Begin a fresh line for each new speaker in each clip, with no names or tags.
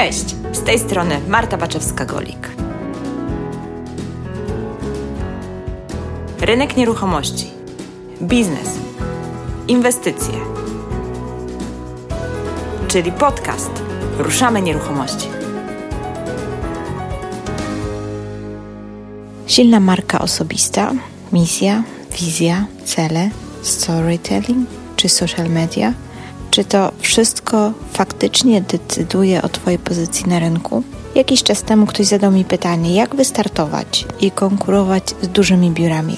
Cześć, z tej strony Marta Baczewska-Golik. Rynek nieruchomości, biznes, inwestycje, czyli podcast Ruszamy Nieruchomości. Silna marka osobista, misja, wizja, cele, storytelling czy social media – czy to wszystko faktycznie decyduje o Twojej pozycji na rynku? Jakiś czas temu ktoś zadał mi pytanie, jak wystartować i konkurować z dużymi biurami.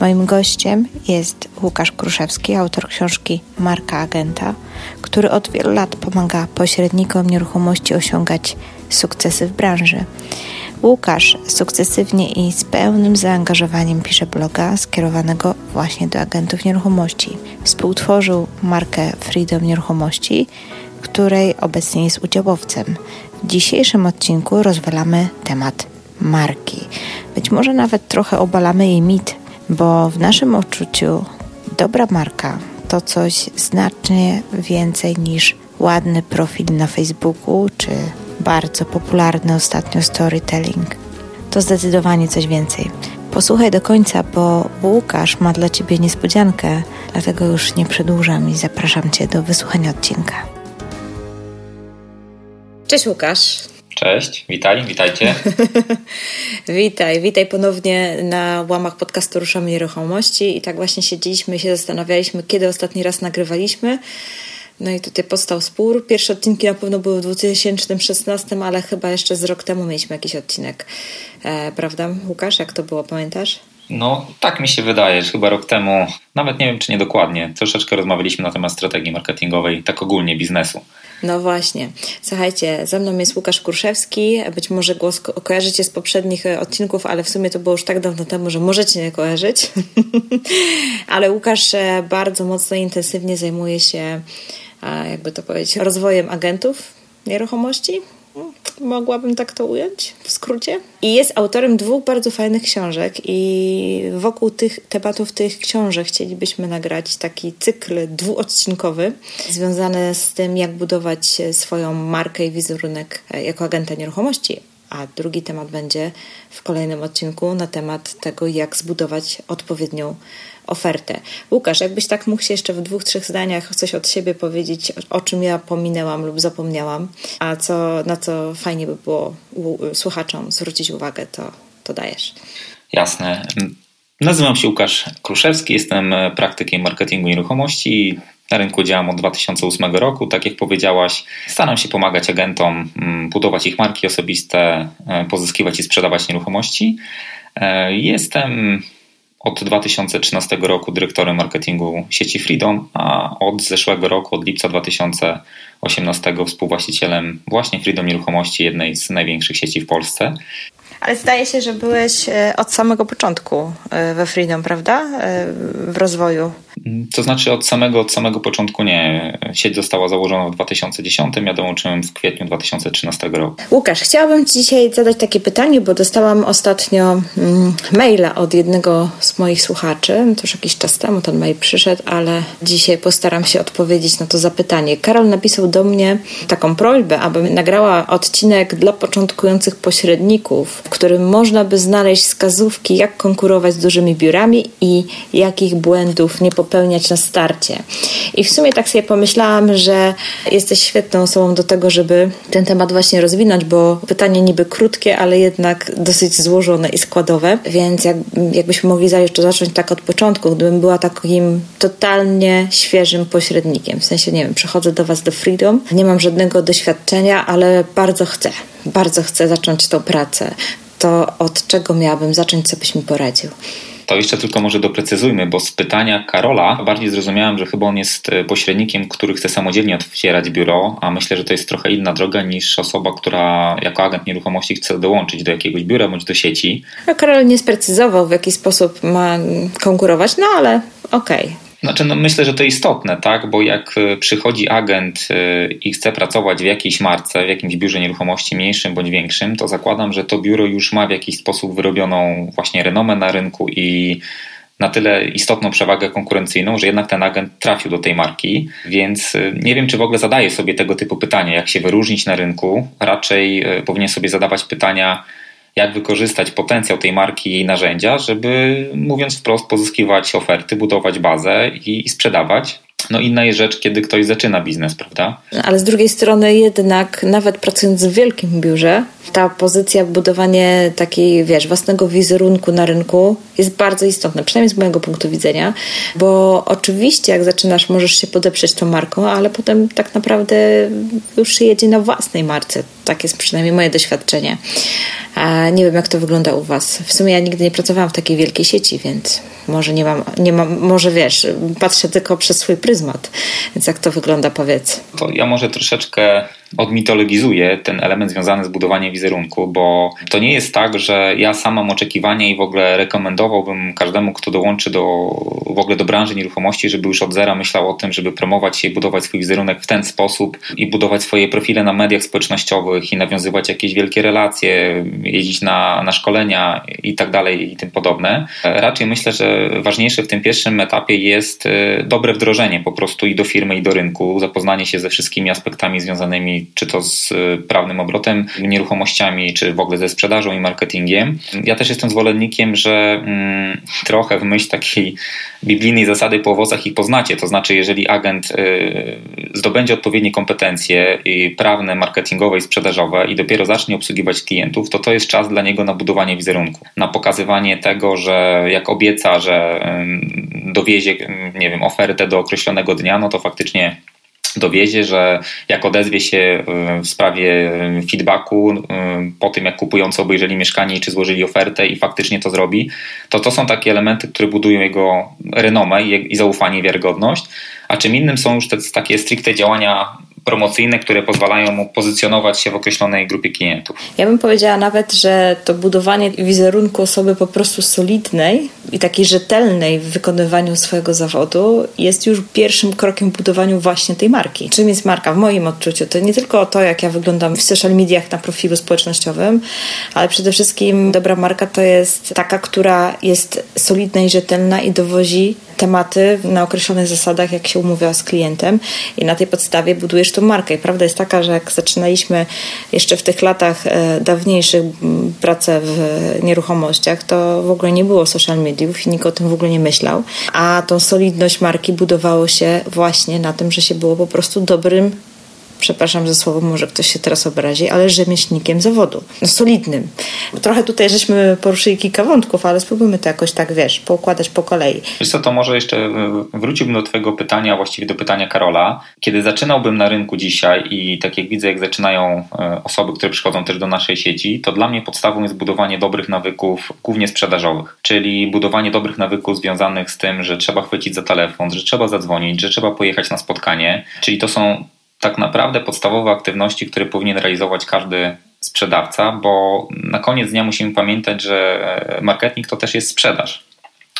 Moim gościem jest Łukasz Kruszewski, autor książki Marka Agenta, który od wielu lat pomaga pośrednikom nieruchomości osiągać sukcesy w branży. Łukasz sukcesywnie i z pełnym zaangażowaniem pisze bloga skierowanego właśnie do agentów nieruchomości. Współtworzył markę Freedom Nieruchomości, której obecnie jest udziałowcem. W dzisiejszym odcinku rozwalamy temat marki. Być może nawet trochę obalamy jej mit, bo w naszym odczuciu dobra marka to coś znacznie więcej niż ładny profil na Facebooku czy bardzo popularny ostatnio storytelling. To zdecydowanie coś więcej. Posłuchaj do końca, bo Łukasz ma dla Ciebie niespodziankę, dlatego już nie przedłużam i zapraszam Cię do wysłuchania odcinka. Cześć Łukasz.
Cześć, witaj, witajcie.
witaj, witaj ponownie na łamach podcastu Ruszamy Nieruchomości i tak właśnie siedzieliśmy i się zastanawialiśmy, kiedy ostatni raz nagrywaliśmy. No i tutaj powstał spór. Pierwsze odcinki na pewno były w 2016, ale chyba jeszcze z rok temu mieliśmy jakiś odcinek. E, prawda, Łukasz? Jak to było, pamiętasz?
No, tak mi się wydaje, że chyba rok temu, nawet nie wiem czy nie dokładnie, troszeczkę rozmawialiśmy na temat strategii marketingowej, tak ogólnie biznesu.
No właśnie. Słuchajcie, ze mną jest Łukasz Kurszewski. Być może głos ko kojarzycie z poprzednich e, odcinków, ale w sumie to było już tak dawno temu, że możecie nie kojarzyć. ale Łukasz e, bardzo mocno intensywnie zajmuje się jakby to powiedzieć, rozwojem agentów nieruchomości. Mogłabym tak to ująć w skrócie. I jest autorem dwóch bardzo fajnych książek, i wokół tych tematów tych książek chcielibyśmy nagrać taki cykl dwuodcinkowy, związany z tym, jak budować swoją markę i wizerunek jako agenta nieruchomości. A drugi temat będzie w kolejnym odcinku na temat tego, jak zbudować odpowiednią ofertę. Łukasz, jakbyś tak mógł się jeszcze w dwóch, trzech zdaniach coś od siebie powiedzieć, o czym ja pominęłam lub zapomniałam, a co, na co fajnie by było słuchaczom zwrócić uwagę, to, to dajesz.
Jasne. Nazywam się Łukasz Kruszewski, jestem praktykiem marketingu nieruchomości. Na rynku działam od 2008 roku. Tak jak powiedziałaś, staram się pomagać agentom mm, budować ich marki osobiste, e, pozyskiwać i sprzedawać nieruchomości. E, jestem od 2013 roku dyrektorem marketingu sieci Freedom, a od zeszłego roku, od lipca 2018 współwłaścicielem właśnie Freedom Nieruchomości, jednej z największych sieci w Polsce.
Ale zdaje się, że byłeś e, od samego początku we Freedom, prawda? W rozwoju.
To znaczy od samego, od samego początku nie. Sieć została założona w 2010, ja dołączyłem w kwietniu 2013 roku.
Łukasz, chciałabym Ci dzisiaj zadać takie pytanie, bo dostałam ostatnio mm, maila od jednego z moich słuchaczy. To już jakiś czas temu ten mail przyszedł, ale dzisiaj postaram się odpowiedzieć na to zapytanie. Karol napisał do mnie taką prośbę, abym nagrała odcinek dla początkujących pośredników, którym można by znaleźć wskazówki, jak konkurować z dużymi biurami i jakich błędów nie popełniać na starcie. I w sumie tak sobie pomyślałam, że jesteś świetną osobą do tego, żeby ten temat właśnie rozwinąć, bo pytanie niby krótkie, ale jednak dosyć złożone i składowe, więc jak, jakbyśmy mogli zacząć tak od początku, gdybym była takim totalnie świeżym pośrednikiem, w sensie, nie wiem, przychodzę do Was do Freedom, nie mam żadnego doświadczenia, ale bardzo chcę, bardzo chcę zacząć tą pracę to od czego miałabym zacząć, co byś mi poradził?
To jeszcze tylko może doprecyzujmy, bo z pytania Karola bardziej zrozumiałem, że chyba on jest e, pośrednikiem, który chce samodzielnie otwierać biuro, a myślę, że to jest trochę inna droga niż osoba, która jako agent nieruchomości chce dołączyć do jakiegoś biura bądź do sieci.
No, Karol nie sprecyzował, w jaki sposób ma konkurować, no ale okej. Okay.
Znaczy, no myślę, że to istotne, tak? Bo jak e, przychodzi agent e, i chce pracować w jakiejś marce, w jakimś biurze nieruchomości mniejszym bądź większym, to zakładam, że to biuro już ma w jakiś sposób wyrobioną właśnie renomę na rynku i na tyle istotną przewagę konkurencyjną, że jednak ten agent trafił do tej marki, więc y, nie wiem, czy w ogóle zadaje sobie tego typu pytania, jak się wyróżnić na rynku. Raczej y, powinien sobie zadawać pytania, jak wykorzystać potencjał tej marki i jej narzędzia, żeby mówiąc wprost pozyskiwać oferty, budować bazę i, i sprzedawać. No inna jest rzecz, kiedy ktoś zaczyna biznes, prawda?
Ale z drugiej strony jednak nawet pracując w wielkim biurze, ta pozycja, budowanie takiej, wiesz, własnego wizerunku na rynku jest bardzo istotna, przynajmniej z mojego punktu widzenia, bo oczywiście jak zaczynasz, możesz się podeprzeć tą marką, ale potem tak naprawdę już się jedzie na własnej marce. Tak jest przynajmniej moje doświadczenie. A nie wiem, jak to wygląda u Was. W sumie ja nigdy nie pracowałam w takiej wielkiej sieci, więc może nie mam, nie mam może wiesz, patrzę tylko przez swój pryzmat. Więc jak to wygląda, powiedz.
To ja może troszeczkę odmitologizuję ten element związany z budowaniem wizerunku, bo to nie jest tak, że ja sam mam oczekiwania i w ogóle rekomendowałbym każdemu, kto dołączy do, w ogóle do branży nieruchomości, żeby już od zera myślał o tym, żeby promować się i budować swój wizerunek w ten sposób i budować swoje profile na mediach społecznościowych i nawiązywać jakieś wielkie relacje, jeździć na, na szkolenia i tak dalej i tym podobne. Raczej myślę, że ważniejsze w tym pierwszym etapie jest e, dobre wdrożenie po prostu i do firmy, i do rynku, zapoznanie się ze wszystkimi aspektami związanymi czy to z y, prawnym obrotem nieruchomościami, czy w ogóle ze sprzedażą i marketingiem. Ja też jestem zwolennikiem, że mm, trochę w myśl takiej biblijnej zasady po owocach ich poznacie, to znaczy jeżeli agent y, zdobędzie odpowiednie kompetencje prawne, marketingowe i sprzedażowe i dopiero zacznie obsługiwać klientów, to to jest czas dla niego na budowanie wizerunku, na pokazywanie tego, że jak obieca, że dowiezie, nie wiem, ofertę do określonego dnia, no to faktycznie dowiezie, że jak odezwie się y, w sprawie y, feedbacku y, po tym, jak kupujący obejrzeli mieszkanie czy złożyli ofertę i faktycznie to zrobi, to to są takie elementy, które budują jego renomę i zaufanie i wiarygodność. A czym innym są już te takie stricte działania promocyjne, które pozwalają mu pozycjonować się w określonej grupie klientów.
Ja bym powiedziała nawet, że to budowanie wizerunku osoby po prostu solidnej i takiej rzetelnej w wykonywaniu swojego zawodu jest już pierwszym krokiem w budowaniu właśnie tej marki. Czym jest marka w moim odczuciu? To nie tylko to, jak ja wyglądam w social mediach na profilu społecznościowym, ale przede wszystkim dobra marka to jest taka, która jest solidna i rzetelna i dowozi tematy na określonych zasadach, jak się umówiła z klientem i na tej podstawie budujesz tą markę. I prawda jest taka, że jak zaczynaliśmy jeszcze w tych latach e, dawniejszych pracę w nieruchomościach, to w ogóle nie było social mediów i nikt o tym w ogóle nie myślał, a tą solidność marki budowało się właśnie na tym, że się było po prostu dobrym przepraszam za słowo, może ktoś się teraz obrazi, ale rzemieślnikiem zawodu. No solidnym. Trochę tutaj żeśmy poruszyli kilka wątków, ale spróbujmy to jakoś tak, wiesz, poukładać po kolei.
Wiesz co, to może jeszcze e, wróciłbym do twojego pytania, właściwie do pytania Karola. Kiedy zaczynałbym na rynku dzisiaj i tak jak widzę, jak zaczynają e, osoby, które przychodzą też do naszej sieci, to dla mnie podstawą jest budowanie dobrych nawyków, głównie sprzedażowych, czyli budowanie dobrych nawyków związanych z tym, że trzeba chwycić za telefon, że trzeba zadzwonić, że trzeba pojechać na spotkanie, czyli to są tak naprawdę podstawowe aktywności, które powinien realizować każdy sprzedawca, bo na koniec dnia musimy pamiętać, że marketing to też jest sprzedaż.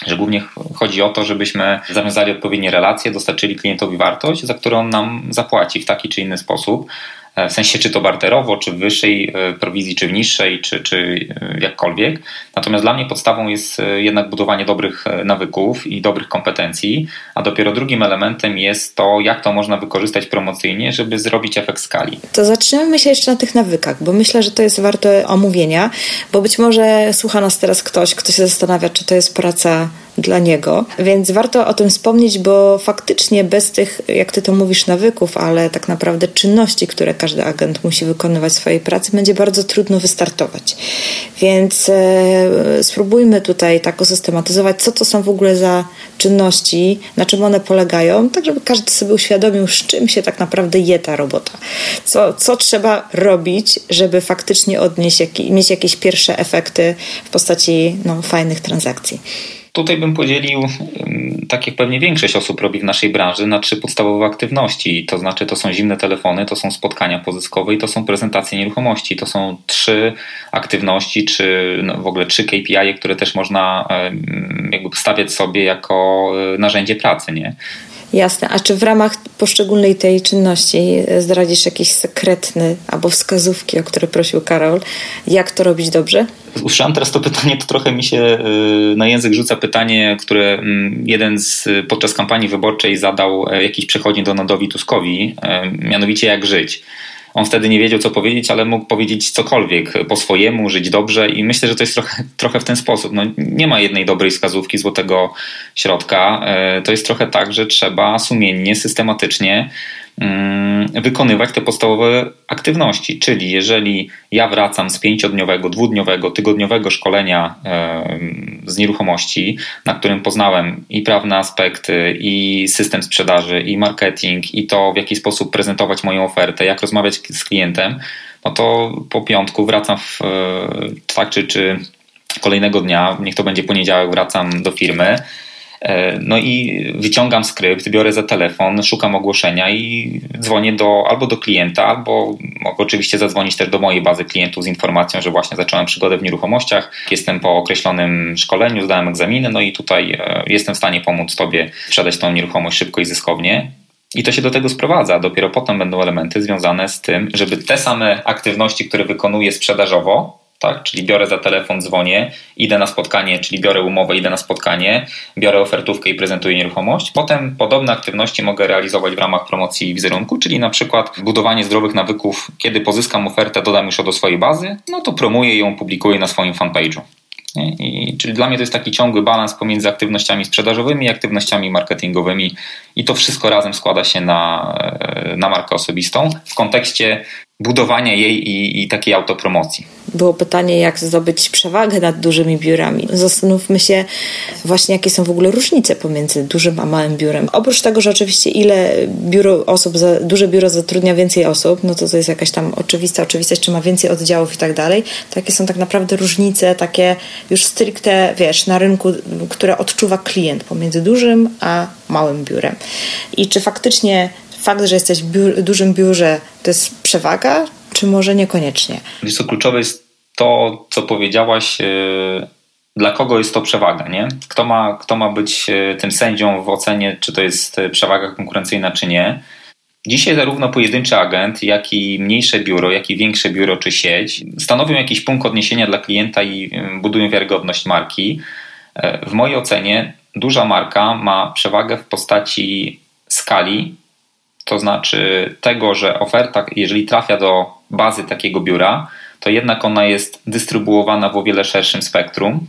Że głównie chodzi o to, żebyśmy zawiązali odpowiednie relacje, dostarczyli klientowi wartość, za którą on nam zapłaci w taki czy inny sposób. E, w sensie czy to barterowo, czy w wyższej e, prowizji, czy w niższej, czy, czy e, jakkolwiek. Natomiast dla mnie podstawą jest jednak budowanie dobrych nawyków i dobrych kompetencji, a dopiero drugim elementem jest to, jak to można wykorzystać promocyjnie, żeby zrobić efekt skali.
To zaczynamy się jeszcze na tych nawykach, bo myślę, że to jest warte omówienia, bo być może słucha nas teraz ktoś, kto się zastanawia, czy to jest praca dla niego. Więc warto o tym wspomnieć, bo faktycznie bez tych, jak ty to mówisz, nawyków, ale tak naprawdę czynności, które każdy agent musi wykonywać w swojej pracy, będzie bardzo trudno wystartować. Więc e, spróbujmy tutaj tak usystematyzować, co to są w ogóle za czynności, na czym one polegają, tak żeby każdy sobie uświadomił, z czym się tak naprawdę je ta robota. Co, co trzeba robić, żeby faktycznie odnieść, jak, mieć jakieś pierwsze efekty w postaci no, fajnych transakcji.
Tutaj bym podzielił, tak jak pewnie większość osób robi w naszej branży, na trzy podstawowe aktywności. To znaczy, to są zimne telefony, to są spotkania pozyskowe i to są prezentacje nieruchomości. To są trzy aktywności, czy no w ogóle trzy KPI, które też można jakby stawiać sobie jako e, narzędzie pracy. Nie?
Jasne. A czy w ramach poszczególnej tej czynności zdradzisz jakiś sekretny albo wskazówki, o które prosił Karol, jak to robić dobrze?
Usłyszałem teraz to pytanie, to trochę mi się y, na język rzuca pytanie, które mm, jeden z podczas kampanii wyborczej zadał e, jakiś przechodni Donaldowi Tuskowi, e, mianowicie jak żyć. On wtedy nie wiedział, co powiedzieć, ale mógł powiedzieć cokolwiek po swojemu, żyć dobrze i myślę, że to jest trochę, trochę w ten sposób. No, nie ma jednej dobrej wskazówki, złotego środka. E, to jest trochę tak, że trzeba sumiennie, systematycznie wykonywać te podstawowe aktywności. Czyli jeżeli ja wracam z pięciodniowego, dwudniowego, tygodniowego szkolenia z nieruchomości, na którym poznałem i prawne aspekty, i system sprzedaży, i marketing, i to w jaki sposób prezentować moją ofertę, jak rozmawiać z klientem, no to po piątku wracam w tak czy, czy kolejnego dnia, niech to będzie poniedziałek, wracam do firmy E, no i wyciągam skrypt, biorę za telefon, szukam ogłoszenia i dzwonię do, albo do klienta, albo mogę oczywiście zadzwonić też do mojej bazy klientów z informacją, że właśnie zacząłem przygodę w nieruchomościach, jestem po określonym szkoleniu, zdałem egzaminy, no i tutaj e, jestem w stanie pomóc Tobie sprzedać tą nieruchomość szybko i zyskownie. I to się do tego sprowadza. Dopiero potem będą elementy związane z tym, żeby te same aktywności, które wykonuję sprzedażowo, tak? Czyli biorę za telefon, dzwonię, idę na spotkanie, czyli biorę umowę, idę na spotkanie, biorę ofertówkę i prezentuję nieruchomość. Potem podobne aktywności mogę realizować w ramach promocji wizerunku, czyli na przykład budowanie zdrowych nawyków, kiedy pozyskam ofertę, dodam już do swojej bazy, no to promuję ją, publikuję na swoim fanpage'u. I, czyli dla mnie to jest taki ciągły balans pomiędzy aktywnościami sprzedażowymi i aktywnościami marketingowymi i to wszystko razem składa się na, na markę osobistą w kontekście budowania jej i, i takiej autopromocji.
Było pytanie, jak zdobyć przewagę nad dużymi biurami. Zastanówmy się właśnie, jakie są w ogóle różnice pomiędzy dużym a małym biurem. Oprócz tego, że oczywiście ile biuro osób, duże biuro zatrudnia więcej osób, no to to jest jakaś tam oczywista oczywistość, czy ma więcej oddziałów i tak dalej. Takie są tak naprawdę różnice, takie już stricte, wiesz, na rynku, które odczuwa klient pomiędzy dużym a małym biurem. I czy faktycznie fakt, że jesteś w biur, dużym biurze, to jest przewaga, czy może niekoniecznie?
Wiesz co, kluczowe jest to, co powiedziałaś, yy, dla kogo jest to przewaga, nie? Kto ma, kto ma być yy, tym sędzią w ocenie, czy to jest yy, przewaga konkurencyjna, czy nie. Dzisiaj zarówno pojedynczy agent, jak i mniejsze biuro, jak i większe biuro czy sieć stanowią jakiś punkt odniesienia dla klienta i budują wiarygodność marki. W mojej ocenie duża marka ma przewagę w postaci skali to znaczy tego, że oferta, jeżeli trafia do bazy takiego biura, to jednak ona jest dystrybuowana w o wiele szerszym spektrum.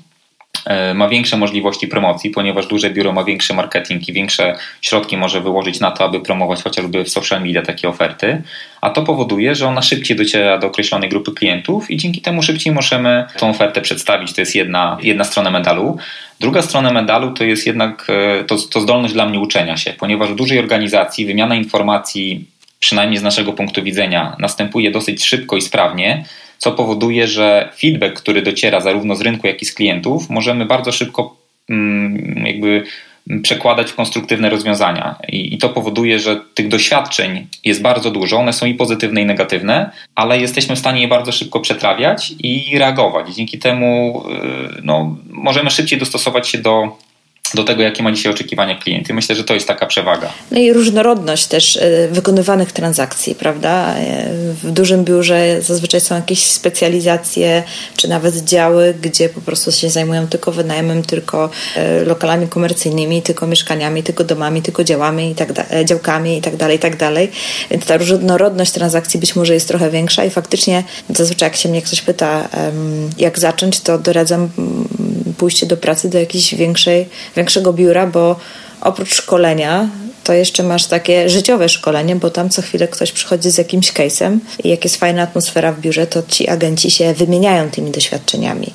E, ma większe możliwości promocji, ponieważ duże biuro ma większy marketing i większe środki może wyłożyć na to, aby promować chociażby w social media takie oferty, a to powoduje, że ona szybciej dociera do określonej grupy klientów i dzięki temu szybciej możemy tą ofertę przedstawić. To jest jedna, jedna strona medalu. Druga strona medalu to jest jednak e, to, to zdolność dla mnie uczenia się, ponieważ w dużej organizacji wymiana informacji, przynajmniej z naszego punktu widzenia, następuje dosyć szybko i sprawnie, co powoduje, że feedback, który dociera zarówno z rynku, jak i z klientów, możemy bardzo szybko mm, jakby przekładać w konstruktywne rozwiązania. I, to powoduje, że tych doświadczeń jest bardzo dużo, one są i pozytywne, i negatywne, ale jesteśmy w stanie je bardzo szybko przetrawiać i reagować. Dzięki temu y, no, możemy szybciej dostosować się do do tego, jakie ma dzisiaj oczekiwania klient. I myślę, że to jest taka przewaga.
No i różnorodność też e, wykonywanych transakcji, prawda? E, w dużym biurze zazwyczaj są jakieś specjalizacje, czy nawet działy, gdzie po prostu się zajmują tylko wynajmem, tylko e, lokalami komercyjnymi, tylko mieszkaniami, tylko domami, tylko działami i tak da- działkami i tak dalej, i tak dalej. Więc ta różnorodność transakcji być może jest trochę większa i faktycznie zazwyczaj jak się mnie ktoś pyta, jak zacząć, to doradzam pójście do pracy do jakiejś większej, większego biura, bo oprócz szkolenia to jeszcze masz takie życiowe szkolenie, bo tam co chwilę ktoś przychodzi z jakimś case'em i jak jest fajna atmosfera w biurze, to ci agenci się wymieniają tymi doświadczeniami.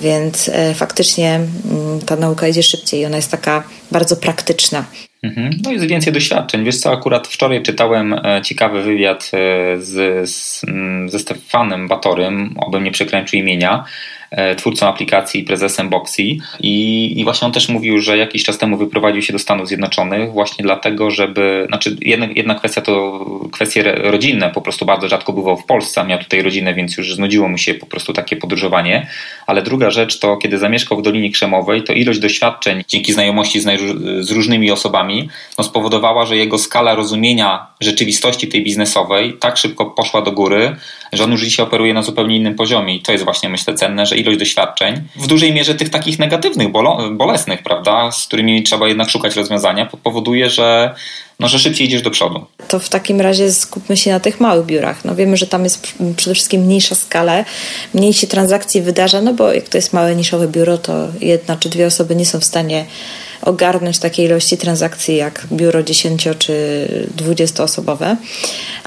Więc e, faktycznie mm, ta nauka idzie szybciej i ona jest taka bardzo praktyczna.
Mhm. No jest więcej doświadczeń. Wiesz co, akurat wczoraj czytałem e, ciekawy wywiad e, z, z, mm, ze Stefanem Batorym, obym nie przekręcił imienia, twórcą aplikacji, prezesem Boxy. I, i właśnie on też mówił, że jakiś czas temu wyprowadził się do Stanów Zjednoczonych właśnie dlatego, żeby, znaczy jedna, jedna kwestia to kwestie rodzinne, po prostu. Bardzo rzadko bywał w Polsce, miał tutaj rodzinę, więc już znudziło mu się po prostu takie podróżowanie, ale druga rzecz to kiedy zamieszkał w Dolinie Krzemowej, to ilość doświadczeń dzięki znajomości z, z różnymi osobami no, spowodowała, że jego skala rozumienia rzeczywistości tej biznesowej tak szybko poszła do góry, że on już dzisiaj operuje na zupełnie innym poziomie i to jest właśnie myślę cenne, że ilość doświadczeń w dużej mierze tych takich negatywnych, bolesnych, prawda, z którymi trzeba jednak szukać rozwiązania, powoduje, że no, że szybciej idziesz do przodu.
To w takim razie skupmy się na tych małych biurach. No wiemy, że tam jest przede wszystkim mniejsza skala, mniej się transakcji wydarza, no bo jak to jest małe niszowe biuro, to jedna czy dwie osoby nie są w stanie ogarnąć takiej ilości transakcji jak biuro 10 czy 20 osobowe.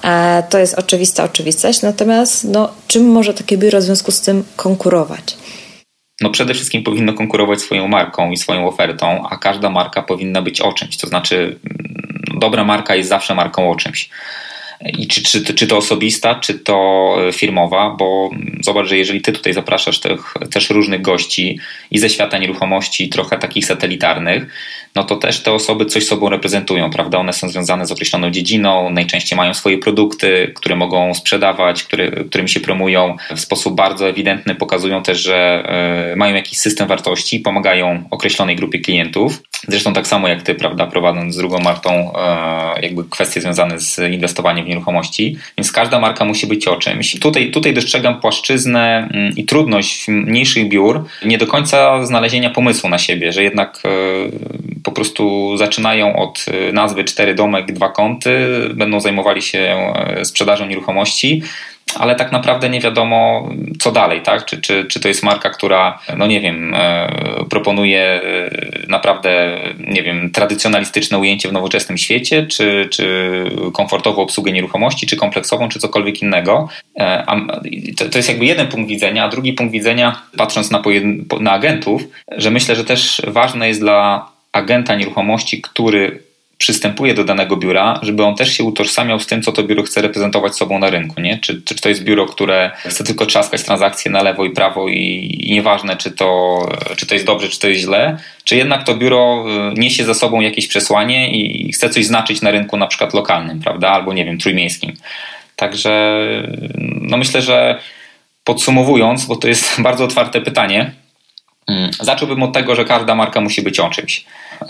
E, to jest oczywista oczywistość, natomiast no, czym może takie biuro w związku z tym konkurować?
no przede wszystkim powinno konkurować swoją marką i swoją ofertą, a każda marka powinna być o czymś. To znaczy, mm, dobra marka jest zawsze marką o czymś. I czy, czy, czy to osobista, czy to firmowa, bo zobacz, że jeżeli ty tutaj zapraszasz tych, też różnych gości i ze świata nieruchomości, trochę takich satelitarnych, no to też te osoby coś sobą reprezentują, prawda? One są związane z określoną dziedziną, najczęściej mają swoje produkty, które mogą sprzedawać, które, którymi się promują. W sposób bardzo ewidentny pokazują też, że y, mają jakiś system wartości, pomagają określonej grupie klientów. Zresztą tak samo jak ty, prawda, prowadząc z drugą Martą y, jakby kwestie związane z inwestowaniem w nieruchomości. Więc każda marka musi być o czymś. Tutaj, tutaj dostrzegam płaszczyznę y, i trudność mniejszych biur, nie do końca znalezienia pomysłu na siebie, że jednak po prostu zaczynają od y, nazwy cztery domek, dwa kąty, będą zajmowali się y, sprzedażą nieruchomości, ale tak naprawdę nie wiadomo, co dalej, tak? Czy, czy, czy to jest marka, która, no nie wiem, e, proponuje e, naprawdę, nie wiem, tradycjonalistyczne ujęcie w nowoczesnym świecie, czy, czy komfortową obsługę nieruchomości, czy kompleksową, czy cokolwiek innego. E, to, to jest jakby jeden punkt widzenia, a drugi punkt widzenia, patrząc na, na agentów, że myślę, że też ważne jest dla agenta nieruchomości, który przystępuje do danego biura, żeby on też się utożsamiał z tym, co to biuro chce reprezentować sobą na rynku. Nie? Czy, czy to jest biuro, które chce tylko trzaskać transakcje na lewo i prawo i, i nieważne, czy to, czy to jest dobrze, czy to jest źle, czy jednak to biuro y, niesie za sobą jakieś przesłanie i chce coś znaczyć na rynku na przykład lokalnym, prawda, albo nie wiem, trójmiejskim. Także no myślę, że podsumowując, bo to jest bardzo otwarte pytanie, mm, Zacząłbym od tego, że każda marka musi być o czymś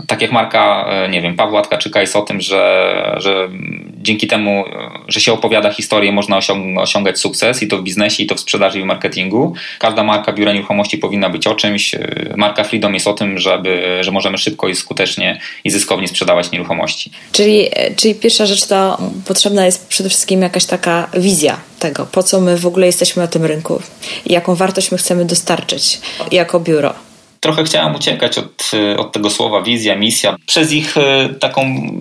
tak jak marka, e, nie wiem, Pawła Tkaczyka jest o tym, że, że dzięki temu, że się opowiada historię, można osiągać sukces i to w biznesie, i to w sprzedaży i w marketingu. Każda marka biura nieruchomości powinna być o czymś. E, marka Freedom jest o tym, żeby, że możemy szybko i skutecznie i zyskownie sprzedawać nieruchomości.
Czyli, e, czyli pierwsza rzecz to potrzebna jest przede wszystkim jakaś taka wizja tego, po co my w ogóle jesteśmy na tym rynku jaką wartość my chcemy dostarczyć jako biuro
trochę chciałem uciekać od, y, od tego słowa wizja, misja. Przez ich y, taką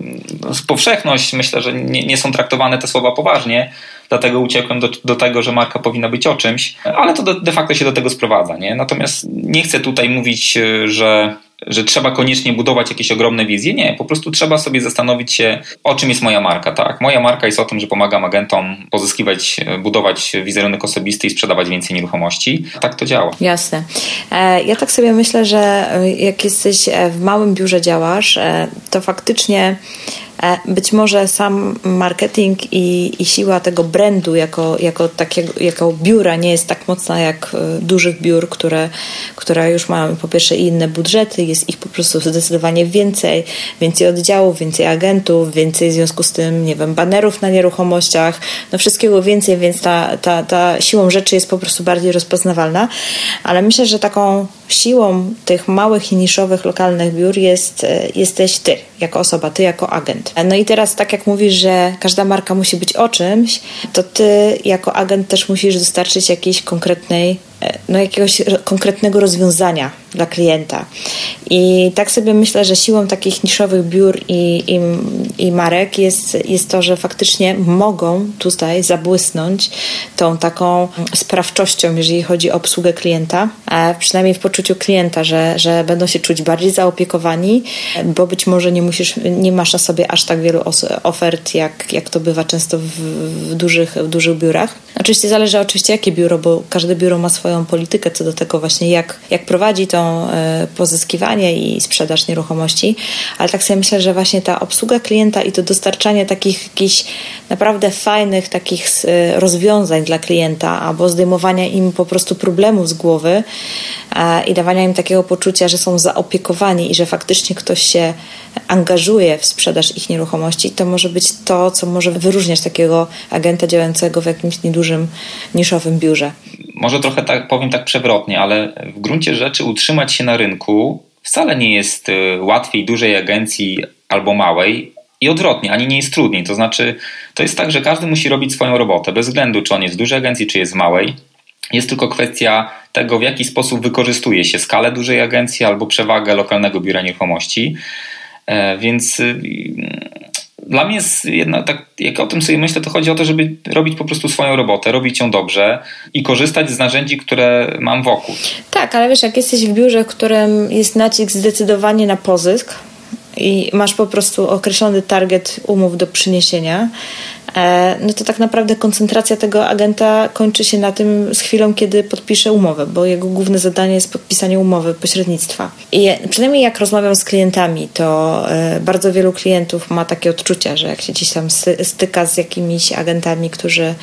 powszechność myślę, że nie, nie są traktowane te słowa poważnie, dlatego uciekłem do, do tego, że marka powinna być o czymś, ale to de, de facto się do tego sprowadza. Nie? Natomiast nie chcę tutaj mówić, y, że że trzeba koniecznie budować jakieś ogromne wizje. Nie, po prostu trzeba sobie zastanowić się, o czym jest moja marka. Tak, moja marka jest o tym, że pomagam agentom pozyskiwać, budować wizerunek osobisty i sprzedawać więcej nieruchomości. Tak to działa.
Jasne. E, ja tak sobie myślę, że jak jesteś e, w małym biurze działasz, e, to faktycznie E, być może sam marketing i, i siła tego brandu jako, jako, takiego, jako biura nie jest tak mocna jak e, dużych biur, które, które już mają po pierwsze inne budżety, jest ich po prostu zdecydowanie więcej, więcej oddziałów, więcej agentów, więcej w związku z tym, nie wiem, banerów na nieruchomościach, no wszystkiego więcej, więc ta, ta, ta siłą rzeczy jest po prostu bardziej rozpoznawalna, ale myślę, że taką siłą tych małych i niszowych lokalnych biur jest, e, jesteś ty, jako osoba, ty jako agent. No i teraz, tak jak mówisz, że każda marka musi być o czymś, to ty jako agent też musisz dostarczyć jakiejś konkretnej no, jakiegoś konkretnego rozwiązania dla klienta. I tak sobie myślę, że siłą takich niszowych biur i, i, i, marek jest, jest to, że faktycznie mogą tutaj zabłysnąć tą taką sprawczością, jeżeli chodzi o obsługę klienta, przynajmniej w poczuciu klienta, że, że będą się czuć bardziej zaopiekowani, bo być może nie musisz, nie masz na sobie aż tak wielu ofert, jak, jak to bywa często w, w dużych, w dużych biurach. Oczywiście zależy oczywiście jakie biuro, bo każde biuro ma swoją swoją politykę co do tego właśnie, jak, jak prowadzi to e, pozyskiwanie i sprzedaż nieruchomości, ale tak sobie myślę, że właśnie ta obsługa klienta i to dostarczanie takich jakichś naprawdę fajnych takich e, rozwiązań dla klienta albo zdejmowania im po prostu problemów z głowy i dawania im takiego poczucia, że są zaopiekowani i że faktycznie ktoś się angażuje w sprzedaż ich nieruchomości, to może być to, co może wyróżniać takiego agenta działającego w jakimś niedużym, niszowym biurze.
Może trochę tak powiem tak przewrotnie, ale w gruncie rzeczy utrzymać się na rynku wcale nie jest y, łatwiej dużej agencji albo małej, i odwrotnie, ani nie jest trudniej. To znaczy, to jest tak, że każdy musi robić swoją robotę, bez względu czy on jest w dużej agencji, czy jest w małej. Jest tylko kwestia tego, w jaki sposób wykorzystuje się skalę dużej agencji albo przewagę lokalnego biura nieruchomości. E, więc y, dla mnie jest jedna, tak, jak o tym sobie myślę, to chodzi o to, żeby robić po prostu swoją robotę, robić ją dobrze i korzystać z narzędzi, które mam wokół.
Tak, ale wiesz, jak jesteś w biurze, w którym jest nacisk zdecydowanie na pozysk i masz po prostu określony target umów do przyniesienia, no to tak naprawdę koncentracja tego agenta kończy się na tym z chwilą, kiedy podpisze umowę, bo jego główne zadanie jest podpisanie umowy pośrednictwa. I przynajmniej jak rozmawiam z klientami, to e, bardzo wielu klientów ma takie odczucia, że jak się gdzieś tam styka z jakimiś agentami, którzy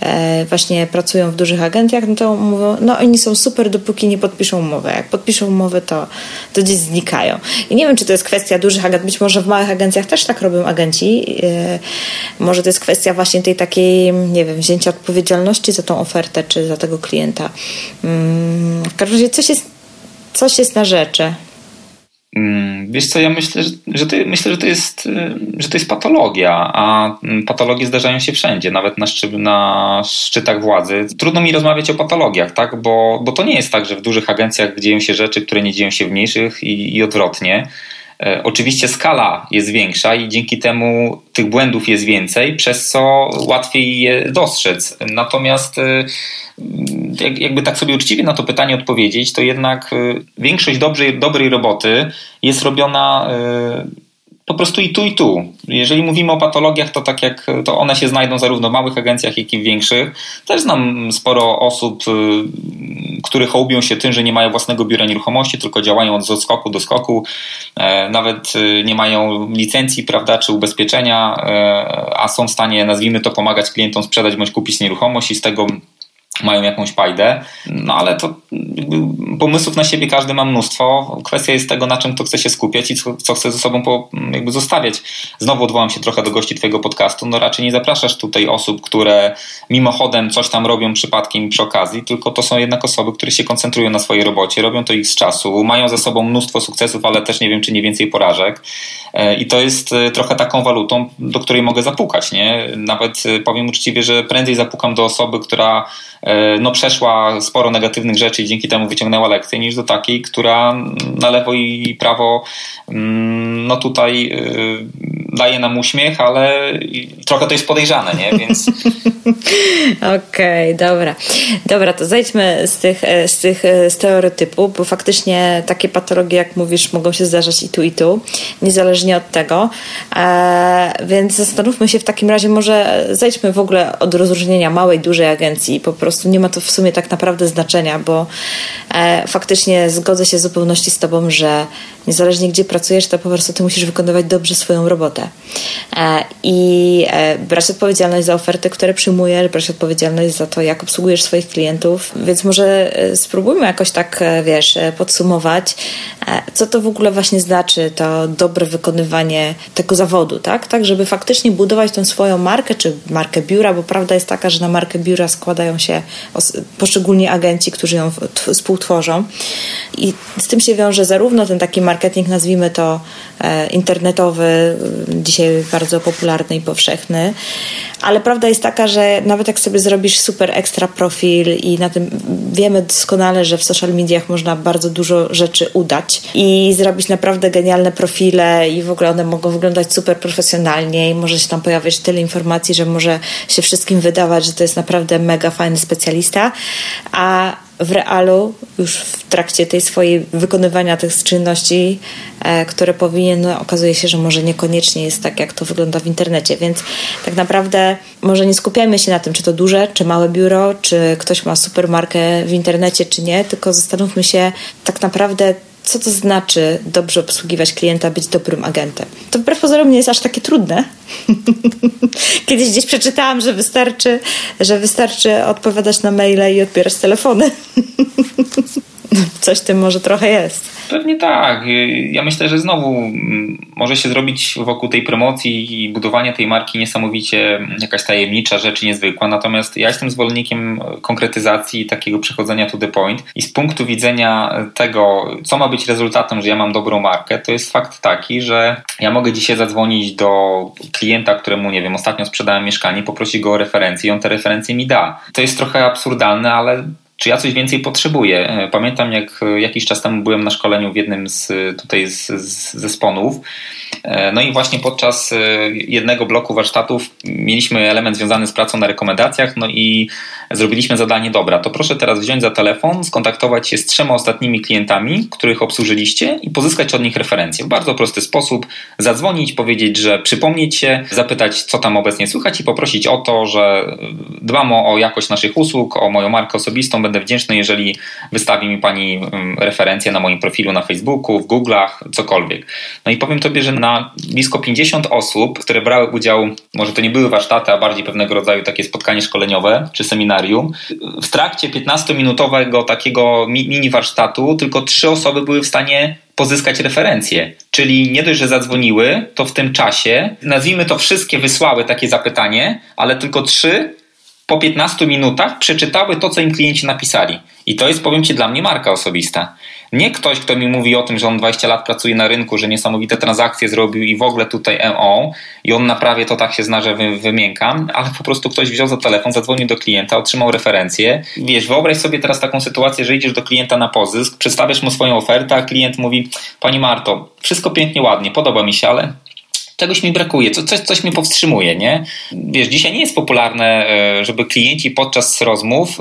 e, właśnie pracują w dużych agencjach, no to mówią, no oni są super, dopóki nie podpiszą umowy. Jak podpiszą umowę, to, to gdzieś znikają. I nie wiem, czy to jest kwestia dużych agent, być może w małych agencjach też tak robią agenci. Może to jest kwestia kwestia właśnie tej takiej, nie wiem, wzięcia odpowiedzialności za tą ofertę czy za tego klienta. Mm, w każdym razie coś jest, coś jest na rzeczy.
Mm, wiesz co, ja myślę, że to, myślę, że to, jest, że to jest patologia, a patologie zdarzają się wszędzie, nawet na, szczy, na szczytach władzy. Trudno mi rozmawiać o patologiach, tak? bo, bo to nie jest tak, że w dużych agencjach dzieją się rzeczy, które nie dzieją się w mniejszych i, i odwrotnie. E, oczywiście skala jest większa i dzięki temu tych błędów jest więcej, przez co łatwiej je dostrzec. Natomiast e, jakby tak sobie uczciwie na to pytanie odpowiedzieć, to jednak e, większość dobrej, dobrej roboty jest robiona po prostu i tu, i tu. Jeżeli mówimy o patologiach, to tak jak to one się znajdą zarówno w małych agencjach, jak i w większych. Też znam sporo osób, y, które hołubią się tym, że nie mają własnego biura nieruchomości, tylko działają od skoku do skoku, e, nawet y, nie mają licencji, prawda, czy ubezpieczenia, e, a są w stanie, nazwijmy to, pomagać klientom sprzedać bądź kupić nieruchomość i z tego mają jakąś pajdę, no ale to pomysłów na siebie każdy ma mnóstwo. Kwestia jest tego, na czym to chce się skupiać i co, co chce ze sobą po, jakby zostawiać. Znowu odwołam się trochę do gości Twojego podcastu. No raczej nie zapraszasz tutaj osób, które mimochodem coś tam robią przypadkiem przy okazji, tylko to są jednak osoby, które się koncentrują na swojej robocie, robią to ich z czasu, mają ze sobą mnóstwo sukcesów, ale też nie wiem, czy nie więcej porażek. E, I to jest e, trochę taką walutą, do której mogę zapukać. Nie? Nawet e, powiem uczciwie, że prędzej zapukam do osoby, która no, przeszła sporo negatywnych rzeczy i dzięki temu wyciągnęła lekcję, niż do takiej, która na lewo i prawo mm, no tutaj daje nam uśmiech, ale trochę to jest podejrzane, nie? Więc...
Okej, okay, dobra. Dobra, to zejdźmy z tych, z tych stereotypów, bo faktycznie takie patologie, jak mówisz, mogą się zdarzać i tu, i tu, niezależnie od tego. E, więc zastanówmy się w takim razie, może zejdźmy w ogóle od rozróżnienia małej, dużej agencji. Po prostu nie ma to w sumie tak naprawdę znaczenia, bo e, faktycznie zgodzę się w zupełności z Tobą, że niezależnie gdzie pracujesz, to po prostu Ty musisz wykonywać dobrze swoją robotę. E, I e, brać odpowiedzialność za oferty, które przyjmujesz, brać odpowiedzialność za to, jak obsługujesz swoich klientów. Więc może e, spróbujmy jakoś tak, wiesz, podsumować, co to w ogóle właśnie znaczy to dobre wykonywanie tego zawodu, tak? Tak, żeby faktycznie budować tą swoją markę, czy markę biura, bo prawda jest taka, że na markę biura składają się poszczególni agenci, którzy ją współtworzą. I z tym się wiąże zarówno ten taki marketing, nazwijmy to internetowy, dzisiaj bardzo popularny i powszechny. Ale prawda jest taka, że nawet jak sobie zrobisz super ekstra profil i na tym wiemy doskonale, że w social mediach można bardzo dużo rzeczy udać i zrobić naprawdę genialne profile i w ogóle one mogą wyglądać super profesjonalnie i może się tam pojawiać tyle informacji, że może się wszystkim wydawać, że to jest naprawdę mega fajny specjalista, a w realu, już w trakcie tej swojej wykonywania tych czynności, e, które powinien, okazuje się, że może niekoniecznie jest tak, jak to wygląda w internecie. Więc tak naprawdę może nie skupiajmy się na tym, czy to duże, czy małe biuro, czy ktoś ma supermarkę w internecie, czy nie, tylko zastanówmy się tak naprawdę, co to znaczy dobrze obsługiwać klienta, być dobrym agentem. To wbrew pozorom nie jest aż takie trudne. Kiedyś gdzieś przeczytałam, że wystarczy, że wystarczy odpowiadać na maile i odbierać telefony. Coś w tym może trochę jest.
Pewnie tak. Ja myślę, że znowu mm, może się zrobić wokół tej promocji i budowania tej marki niesamowicie jakaś tajemnicza rzecz niezwykła. Natomiast ja jestem zwolennikiem konkretyzacji takiego przechodzenia to the point. I z punktu widzenia tego, co ma być rezultatem, że ja mam dobrą markę, to jest fakt taki, że ja mogę dzisiaj zadzwonić do klienta, któremu, nie wiem, ostatnio sprzedałem mieszkanie, poprosić go o referencję i on te referencje mi da. To jest trochę absurdalne, ale czy ja coś więcej potrzebuję. E, pamiętam, jak e, jakiś czas temu byłem na szkoleniu w jednym z tutaj z, z zesponów E, no i właśnie podczas e, jednego bloku warsztatów mieliśmy element związany z pracą na rekomendacjach, no i zrobiliśmy zadanie, dobra, to proszę teraz wziąć za telefon, skontaktować się z trzema ostatnimi klientami, których obsłużyliście i pozyskać od nich referencje. W bardzo prosty sposób zadzwonić, powiedzieć, że przypomnieć się, zapytać, co tam obecnie słychać i poprosić o to, że dbam o jakość naszych usług, o moją markę osobistą, będę wdzięczny, jeżeli wystawi mi Pani mm, referencję na moim profilu na Facebooku, w Google'ach, cokolwiek. No i powiem Tobie, że na blisko 50 osób, które brały udział, może to nie były warsztaty, a bardziej pewnego rodzaju takie spotkanie szkoleniowe czy seminarium. W trakcie 15-minutowego takiego mini warsztatu tylko trzy osoby były w stanie pozyskać referencje. Czyli nie dość, że zadzwoniły, to w tym czasie, nazwijmy to wszystkie wysłały takie zapytanie, ale tylko trzy po 15 minutach przeczytały to, co im klienci napisali. I to jest, powiem Ci, dla mnie marka osobista. Nie ktoś, kto mi mówi o tym, że on 20 lat pracuje na rynku, że niesamowite transakcje zrobił i w ogóle tutaj MO i on naprawie to tak się zna, że wy, wymiękam, ale po prostu ktoś wziął za telefon, zadzwonił do klienta, otrzymał referencję. Wiesz, wyobraź sobie teraz taką sytuację, że idziesz do klienta na pozysk, przedstawiasz mu swoją ofertę, a klient mówi, Pani Marto, wszystko pięknie, ładnie, podoba mi się, ale czegoś mi brakuje, co, coś, coś mnie powstrzymuje, nie? Wiesz, dzisiaj nie jest popularne, e, żeby klienci podczas rozmów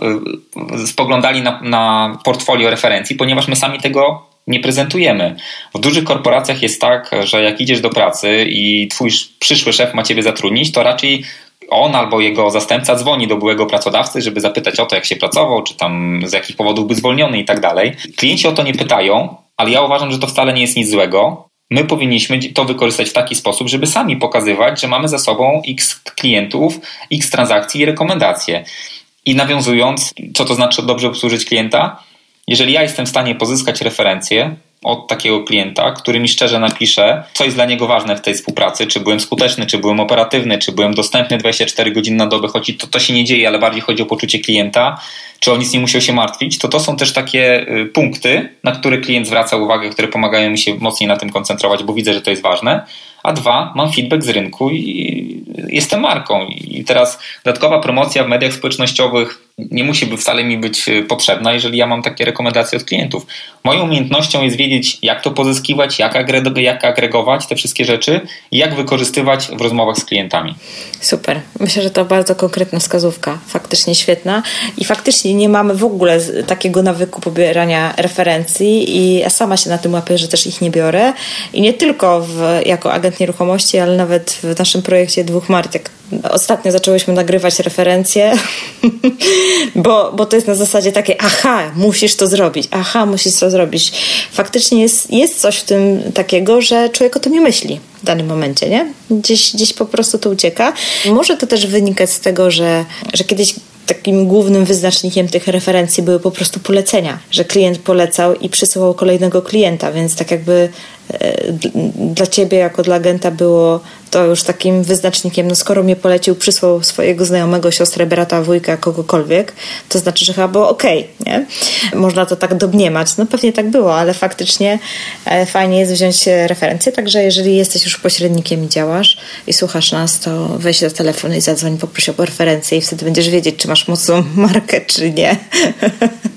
e, spoglądali na, na portfolio referencji, ponieważ my sami tego nie prezentujemy. W dużych korporacjach jest tak, że jak idziesz do pracy i twój przyszły szef ma ciebie zatrudnić, to raczej on albo jego zastępca dzwoni do byłego pracodawcy, żeby zapytać o to, jak się pracował, czy tam z jakich powodów był zwolniony i tak dalej. Klienci o to nie pytają, ale ja uważam, że to wcale nie jest nic złego, my powinniśmy to wykorzystać w taki sposób, żeby sami pokazywać, że mamy za sobą x klientów, x transakcji i rekomendacje. I nawiązując, co to znaczy dobrze obsłużyć klienta? Jeżeli ja jestem w stanie pozyskać referencje od takiego klienta, który mi szczerze napisze, co jest dla niego ważne w tej współpracy, czy byłem skuteczny, czy byłem operatywny, czy byłem dostępny 24 godziny na dobę, choć to, to się nie dzieje, ale bardziej chodzi o poczucie klienta, czy on nic nie musiał się martwić, to to są też takie y, punkty, na które klient zwraca uwagę, które pomagają mi się mocniej na tym koncentrować, bo widzę, że to jest ważne. A dwa, mam feedback z rynku i jestem marką. I teraz dodatkowa promocja w mediach społecznościowych nie musi wcale mi być y, potrzebna, jeżeli ja mam takie rekomendacje od klientów. Moją umiejętnością jest wiedzieć, jak to pozyskiwać, jak, agre- jak agregować te wszystkie rzeczy i jak wykorzystywać w rozmowach z klientami.
Super. Myślę, że to bardzo konkretna wskazówka. Faktycznie świetna. I faktycznie nie mamy w ogóle takiego nawyku pobierania referencji i ja sama się na tym łapię, że też ich nie biorę. I nie tylko w, jako agent nieruchomości, ale nawet w naszym projekcie dwóch marek. Ostatnio zaczęłyśmy nagrywać referencje bo, bo to jest na zasadzie takie, aha, musisz to zrobić, aha, musisz to zrobić. Faktycznie jest, jest coś w tym takiego, że człowiek o tym nie myśli w danym momencie, nie? Gdzieś, gdzieś po prostu to ucieka. Może to też wynikać z tego, że, że kiedyś takim głównym wyznacznikiem tych referencji były po prostu polecenia, że klient polecał i przysyłał kolejnego klienta, więc tak jakby dla ciebie jako dla agenta było to już takim wyznacznikiem, no skoro mnie polecił, przysłał swojego znajomego, siostrę, brata, wujka, kogokolwiek, to znaczy, że chyba było okej, okay, nie? Można to tak domniemać. No pewnie tak było, ale faktycznie e, fajnie jest wziąć referencję, także jeżeli jesteś już pośrednikiem i działasz i słuchasz nas, to weź do telefonu i zadzwoń, poproś o referencję i wtedy będziesz wiedzieć, czy masz mocną markę, czy nie.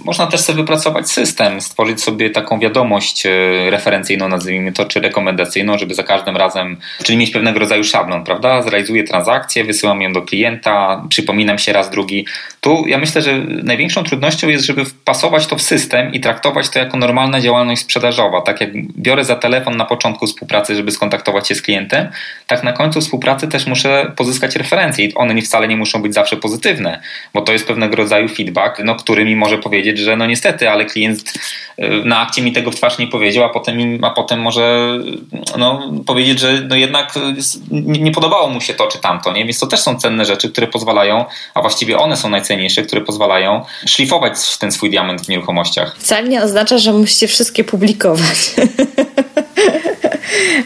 Można też sobie wypracować system, stworzyć sobie taką wiadomość e, referencyjną, nazwijmy to, czy rekomendacyjną, żeby za każdym razem, czyli mieć pewnego rodzaju szablon, prawda? Zrealizuję transakcję, wysyłam ją do klienta, przypominam się raz, drugi. Tu ja myślę, że największą trudnością jest, żeby wpasować to w system i traktować to jako normalna działalność sprzedażowa. Tak jak biorę za telefon na początku współpracy, żeby skontaktować się z klientem, tak na końcu współpracy też muszę pozyskać referencje i one wcale nie muszą być zawsze pozytywne, bo to jest pewnego rodzaju feedback, no, który mi może powiedzieć, że no niestety, ale klient y, na akcie mi tego w twarz nie powiedział, a potem, a potem może no, powiedzieć, że no jednak nie podobało mu się to czy tamto, nie? więc to też są cenne rzeczy, które pozwalają, a właściwie one są najcenniejsze, które pozwalają szlifować ten swój diament w nieruchomościach.
Wcale nie oznacza, że musicie wszystkie publikować.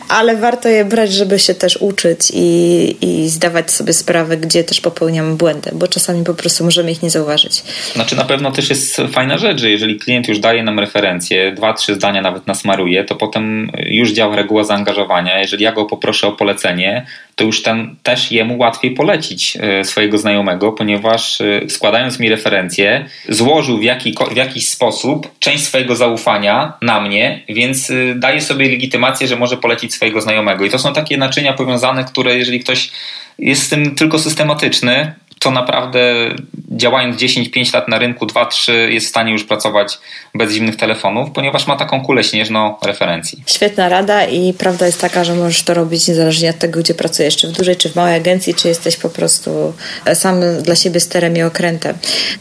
ale warto je brać, żeby się też uczyć i, i zdawać sobie sprawę, gdzie też popełniamy błędy, bo czasami po prostu możemy ich nie zauważyć.
Znaczy na pewno też jest fajna rzecz, że jeżeli klient już daje nam referencję, dwa, trzy zdania nawet nasmaruje, to potem już działa reguła zaangażowania. Jeżeli ja go poproszę o polecenie, to już ten też jemu łatwiej polecić e, swojego znajomego, ponieważ e, składając mi referencję, złożył w, jaki, w jakiś sposób część swojego zaufania na mnie, więc e, daje sobie legitymację, że może polecić swojego znajomego. I to są takie naczynia powiązane, które jeżeli ktoś jest z tym tylko systematyczny, to naprawdę działając 10-5 lat na rynku, 2-3 jest w stanie już pracować bez zimnych telefonów, ponieważ ma taką kulę śnieżną referencji.
Świetna rada i prawda jest taka, że możesz to robić niezależnie od tego, gdzie pracujesz, czy w dużej, czy w małej agencji, czy jesteś po prostu sam dla siebie sterem i okrętem.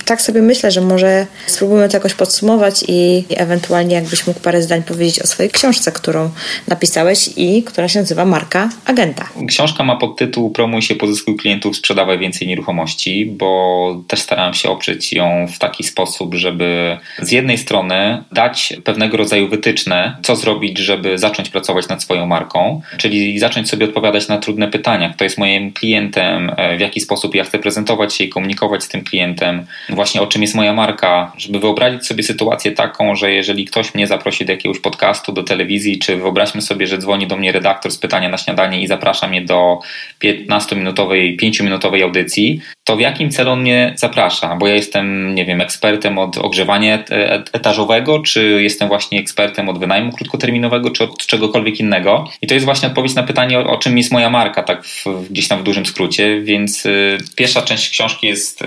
Tak sobie myślę, że może spróbujemy to jakoś podsumować i ewentualnie jakbyś mógł parę zdań powiedzieć o swojej książce, którą napisałeś i która się nazywa Marka Agenta.
Książka ma podtytuł Promuj się, pozyskuj klientów, sprzedawaj więcej nieruchomości, bo też starałem się oprzeć ją w taki sposób, żeby z jednej strony dać pewnego rodzaju wytyczne, co zrobić, żeby zacząć pracować nad swoją marką, czyli zacząć sobie odpowiadać na trudne pytania, kto jest moim klientem, w jaki sposób ja chcę prezentować się i komunikować z tym klientem, właśnie o czym jest moja marka, żeby wyobrazić sobie sytuację taką, że jeżeli ktoś mnie zaprosi do jakiegoś podcastu, do telewizji, czy wyobraźmy sobie, że dzwoni do mnie redaktor z pytania na śniadanie i zaprasza mnie do 15-minutowej, 5-minutowej audycji, to w jakim celu on mnie zaprasza? Bo ja jestem, nie wiem, ekspertem od ogrzewania etażowego, czy jestem właśnie ekspertem od wynajmu krótkoterminowego, czy od czegokolwiek innego. I to jest właśnie odpowiedź na pytanie, o, czym jest moja marka, tak w, gdzieś tam w dużym skrócie. Więc y, pierwsza część książki jest y,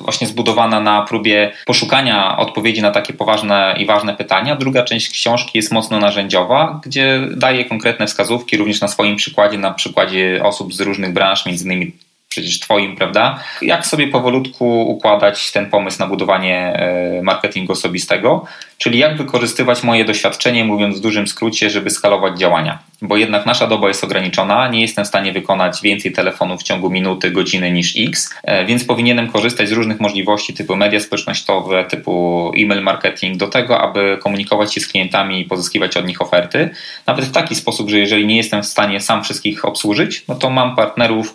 właśnie zbudowana na próbie poszukania odpowiedzi na takie poważne i ważne pytania. Druga część książki jest mocno narzędziowa, gdzie daje konkretne wskazówki, również na swoim przykładzie, na przykładzie osób z różnych branż, między innymi przecież Twoim, prawda? Jak sobie powolutku układać ten pomysł na budowanie e, marketingu osobistego, czyli jak wykorzystywać moje doświadczenie, mówiąc w dużym skrócie, żeby skalować działania. Bo jednak nasza doba jest ograniczona, nie jestem w stanie wykonać więcej telefonów w ciągu minuty, godziny niż X, e, więc powinienem korzystać z różnych możliwości typu media społecznościowe, typu e-mail marketing, do tego, aby komunikować się z klientami i pozyskiwać od nich oferty. Nawet w taki sposób, że jeżeli nie jestem w stanie sam wszystkich obsłużyć, no to mam partnerów,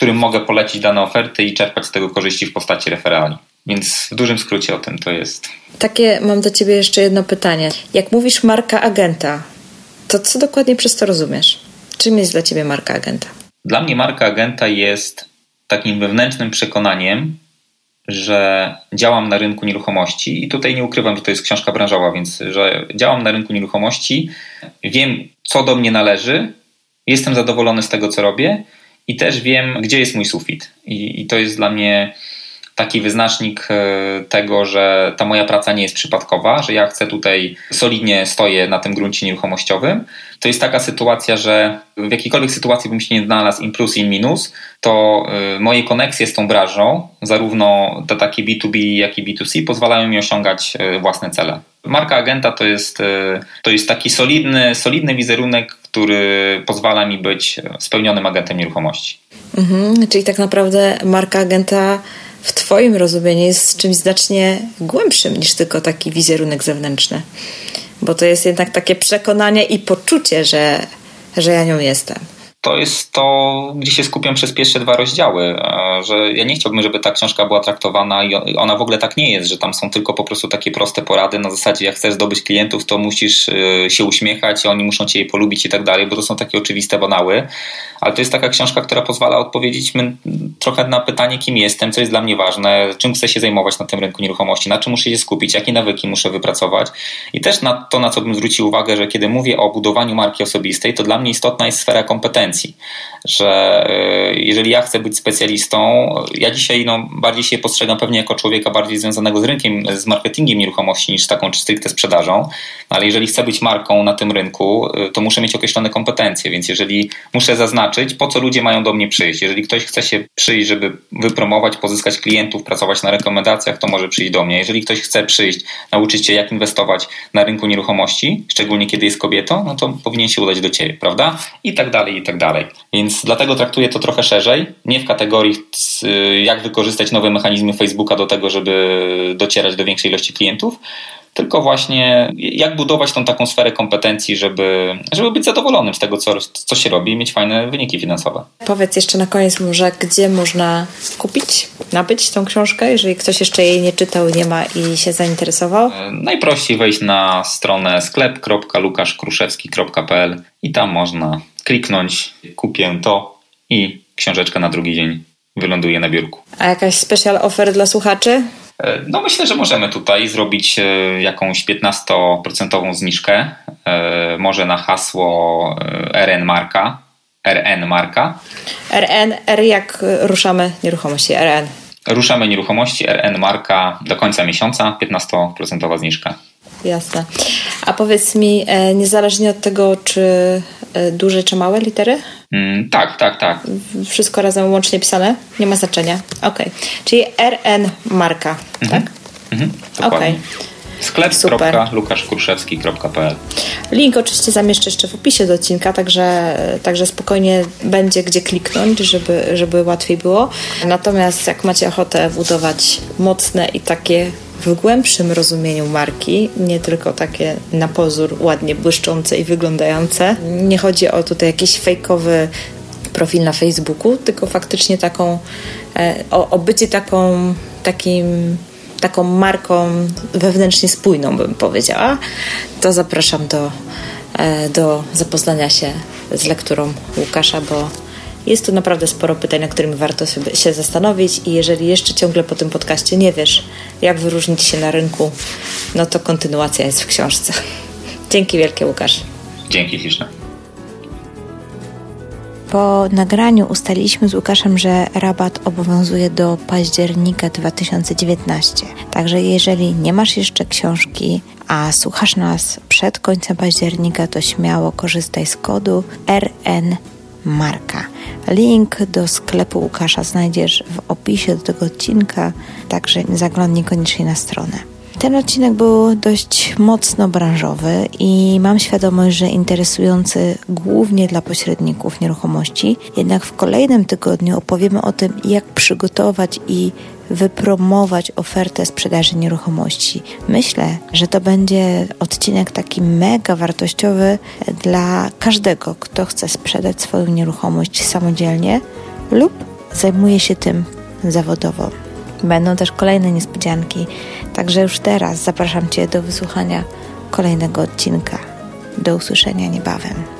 którym mogę polecić dane oferty i czerpać z tego korzyści w postaci referali. Więc w dużym skrócie o tym to jest.
Takie mam do Ciebie jeszcze jedno pytanie. Jak mówisz marka agenta, to co dokładnie przez to rozumiesz? Czym jest dla Ciebie marka agenta?
Dla mnie marka agenta jest takim wewnętrznym przekonaniem, że działam na rynku nieruchomości i tutaj nie ukrywam, że to jest książka branżowa, więc że działam na rynku nieruchomości, wiem co do mnie należy, jestem zadowolony z tego co robię i też wiem, gdzie jest mój sufit. I, i to jest dla mnie taki wyznacznik e, tego, że ta moja praca nie jest przypadkowa, że ja chcę tutaj solidnie stoję na tym gruncie nieruchomościowym. To jest taka sytuacja, że w jakiejkolwiek sytuacji bym się nie znalazł in plus, in minus, to e, moje koneksje z tą branżą, zarówno te takie B2B, jak i B2C, pozwalają mi osiągać e, własne cele. Marka agenta to jest, to jest taki solidny, solidny wizerunek, który pozwala mi być spełnionym agentem nieruchomości.
Mhm, czyli tak naprawdę marka agenta w Twoim rozumieniu jest czymś znacznie głębszym niż tylko taki wizerunek zewnętrzny. Bo to jest jednak takie przekonanie i poczucie, że, że ja nią jestem
to jest to, gdzie się skupiam przez pierwsze dwa rozdziały, że ja nie chciałbym, żeby ta książka była traktowana i ona w ogóle tak nie jest, że tam są tylko po prostu takie proste porady. Na zasadzie jak chcesz zdobyć klientów, to musisz y, się uśmiechać, oni muszą cię polubić i tak dalej, bo to są takie oczywiste banały, ale to jest taka książka, która pozwala odpowiedzieć trochę na pytanie, kim jestem, co jest dla mnie ważne, czym chcę się zajmować na tym rynku nieruchomości, na czym muszę się skupić, jakie nawyki muszę wypracować. I też na to, na co bym zwrócił uwagę, że kiedy mówię o budowaniu marki osobistej, to dla mnie istotna jest sfera kompetencji kompetencji. Że y, jeżeli ja chcę być specjalistą, ja dzisiaj no, bardziej się postrzegam pewnie jako człowieka bardziej związanego z rynkiem, z marketingiem nieruchomości niż taką stricte sprzedażą, ale jeżeli chcę być marką na tym rynku, y, to muszę mieć określone kompetencje, więc jeżeli muszę zaznaczyć, po co ludzie mają do mnie przyjść. Jeżeli ktoś chce się przyjść, żeby wypromować, pozyskać klientów, pracować na rekomendacjach, to może przyjść do mnie. Jeżeli ktoś chce przyjść, nauczyć się jak inwestować na rynku nieruchomości, szczególnie kiedy jest kobietą, no to powinien się udać do ciebie, prawda? I tak dalej, i tak dalej. Więc dlatego traktuję to trochę szerzej, nie w kategorii jak wykorzystać nowe mechanizmy Facebooka do tego, żeby docierać do większej ilości klientów, tylko właśnie jak budować tą taką sferę kompetencji, żeby, żeby być zadowolonym z tego, co, co się robi i mieć fajne wyniki finansowe.
Powiedz jeszcze na koniec może, gdzie można kupić, nabyć tą książkę, jeżeli ktoś jeszcze jej nie czytał, nie ma i się zainteresował? E,
najprościej wejść na stronę sklep.lukaszkruszewski.pl i tam można kliknąć kupię to i książeczka na drugi dzień wyląduje na biurku.
A jakaś special offer dla słuchaczy?
E, no myślę, że możemy tutaj zrobić e, jakąś 15% zniżkę, e, może na hasło RN Marka. RN Marka.
RN, R jak ruszamy nieruchomości, RN.
Ruszamy nieruchomości, RN Marka do końca miesiąca, 15% zniżka.
Jasne. A powiedz mi, niezależnie od tego, czy duże czy małe litery?
Mm, tak, tak, tak.
Wszystko razem łącznie pisane? Nie ma znaczenia. Ok. Czyli RN marka, mhm. tak?
Mhm, dokładnie. Okay. Sklep.lukaszkurszewski.pl
Link oczywiście zamieszczę jeszcze w opisie do odcinka, także, także spokojnie będzie gdzie kliknąć, żeby, żeby łatwiej było. Natomiast jak macie ochotę budować mocne i takie w głębszym rozumieniu marki, nie tylko takie na pozór ładnie błyszczące i wyglądające. Nie chodzi o tutaj jakiś fejkowy profil na Facebooku, tylko faktycznie taką, e, o, o bycie taką, takim, taką marką wewnętrznie spójną, bym powiedziała, to zapraszam do, e, do zapoznania się z lekturą Łukasza, bo jest tu naprawdę sporo pytań, na którymi warto sobie się zastanowić i jeżeli jeszcze ciągle po tym podcaście nie wiesz, jak wyróżnić się na rynku, no to kontynuacja jest w książce. Dzięki wielkie Łukasz.
Dzięki śliczne.
Po nagraniu ustaliliśmy z Łukaszem, że rabat obowiązuje do października 2019. Także jeżeli nie masz jeszcze książki, a słuchasz nas przed końcem października, to śmiało korzystaj z kodu RN Marka. Link do sklepu Łukasza znajdziesz w opisie do tego odcinka, także zaglądnij koniecznie na stronę. Ten odcinek był dość mocno branżowy i mam świadomość, że interesujący głównie dla pośredników nieruchomości. Jednak w kolejnym tygodniu opowiemy o tym, jak przygotować i wypromować ofertę sprzedaży nieruchomości. Myślę, że to będzie odcinek taki mega wartościowy dla każdego, kto chce sprzedać swoją nieruchomość samodzielnie lub zajmuje się tym zawodowo. Będą też kolejne niespodzianki, także już teraz zapraszam Cię do wysłuchania kolejnego odcinka. Do usłyszenia niebawem.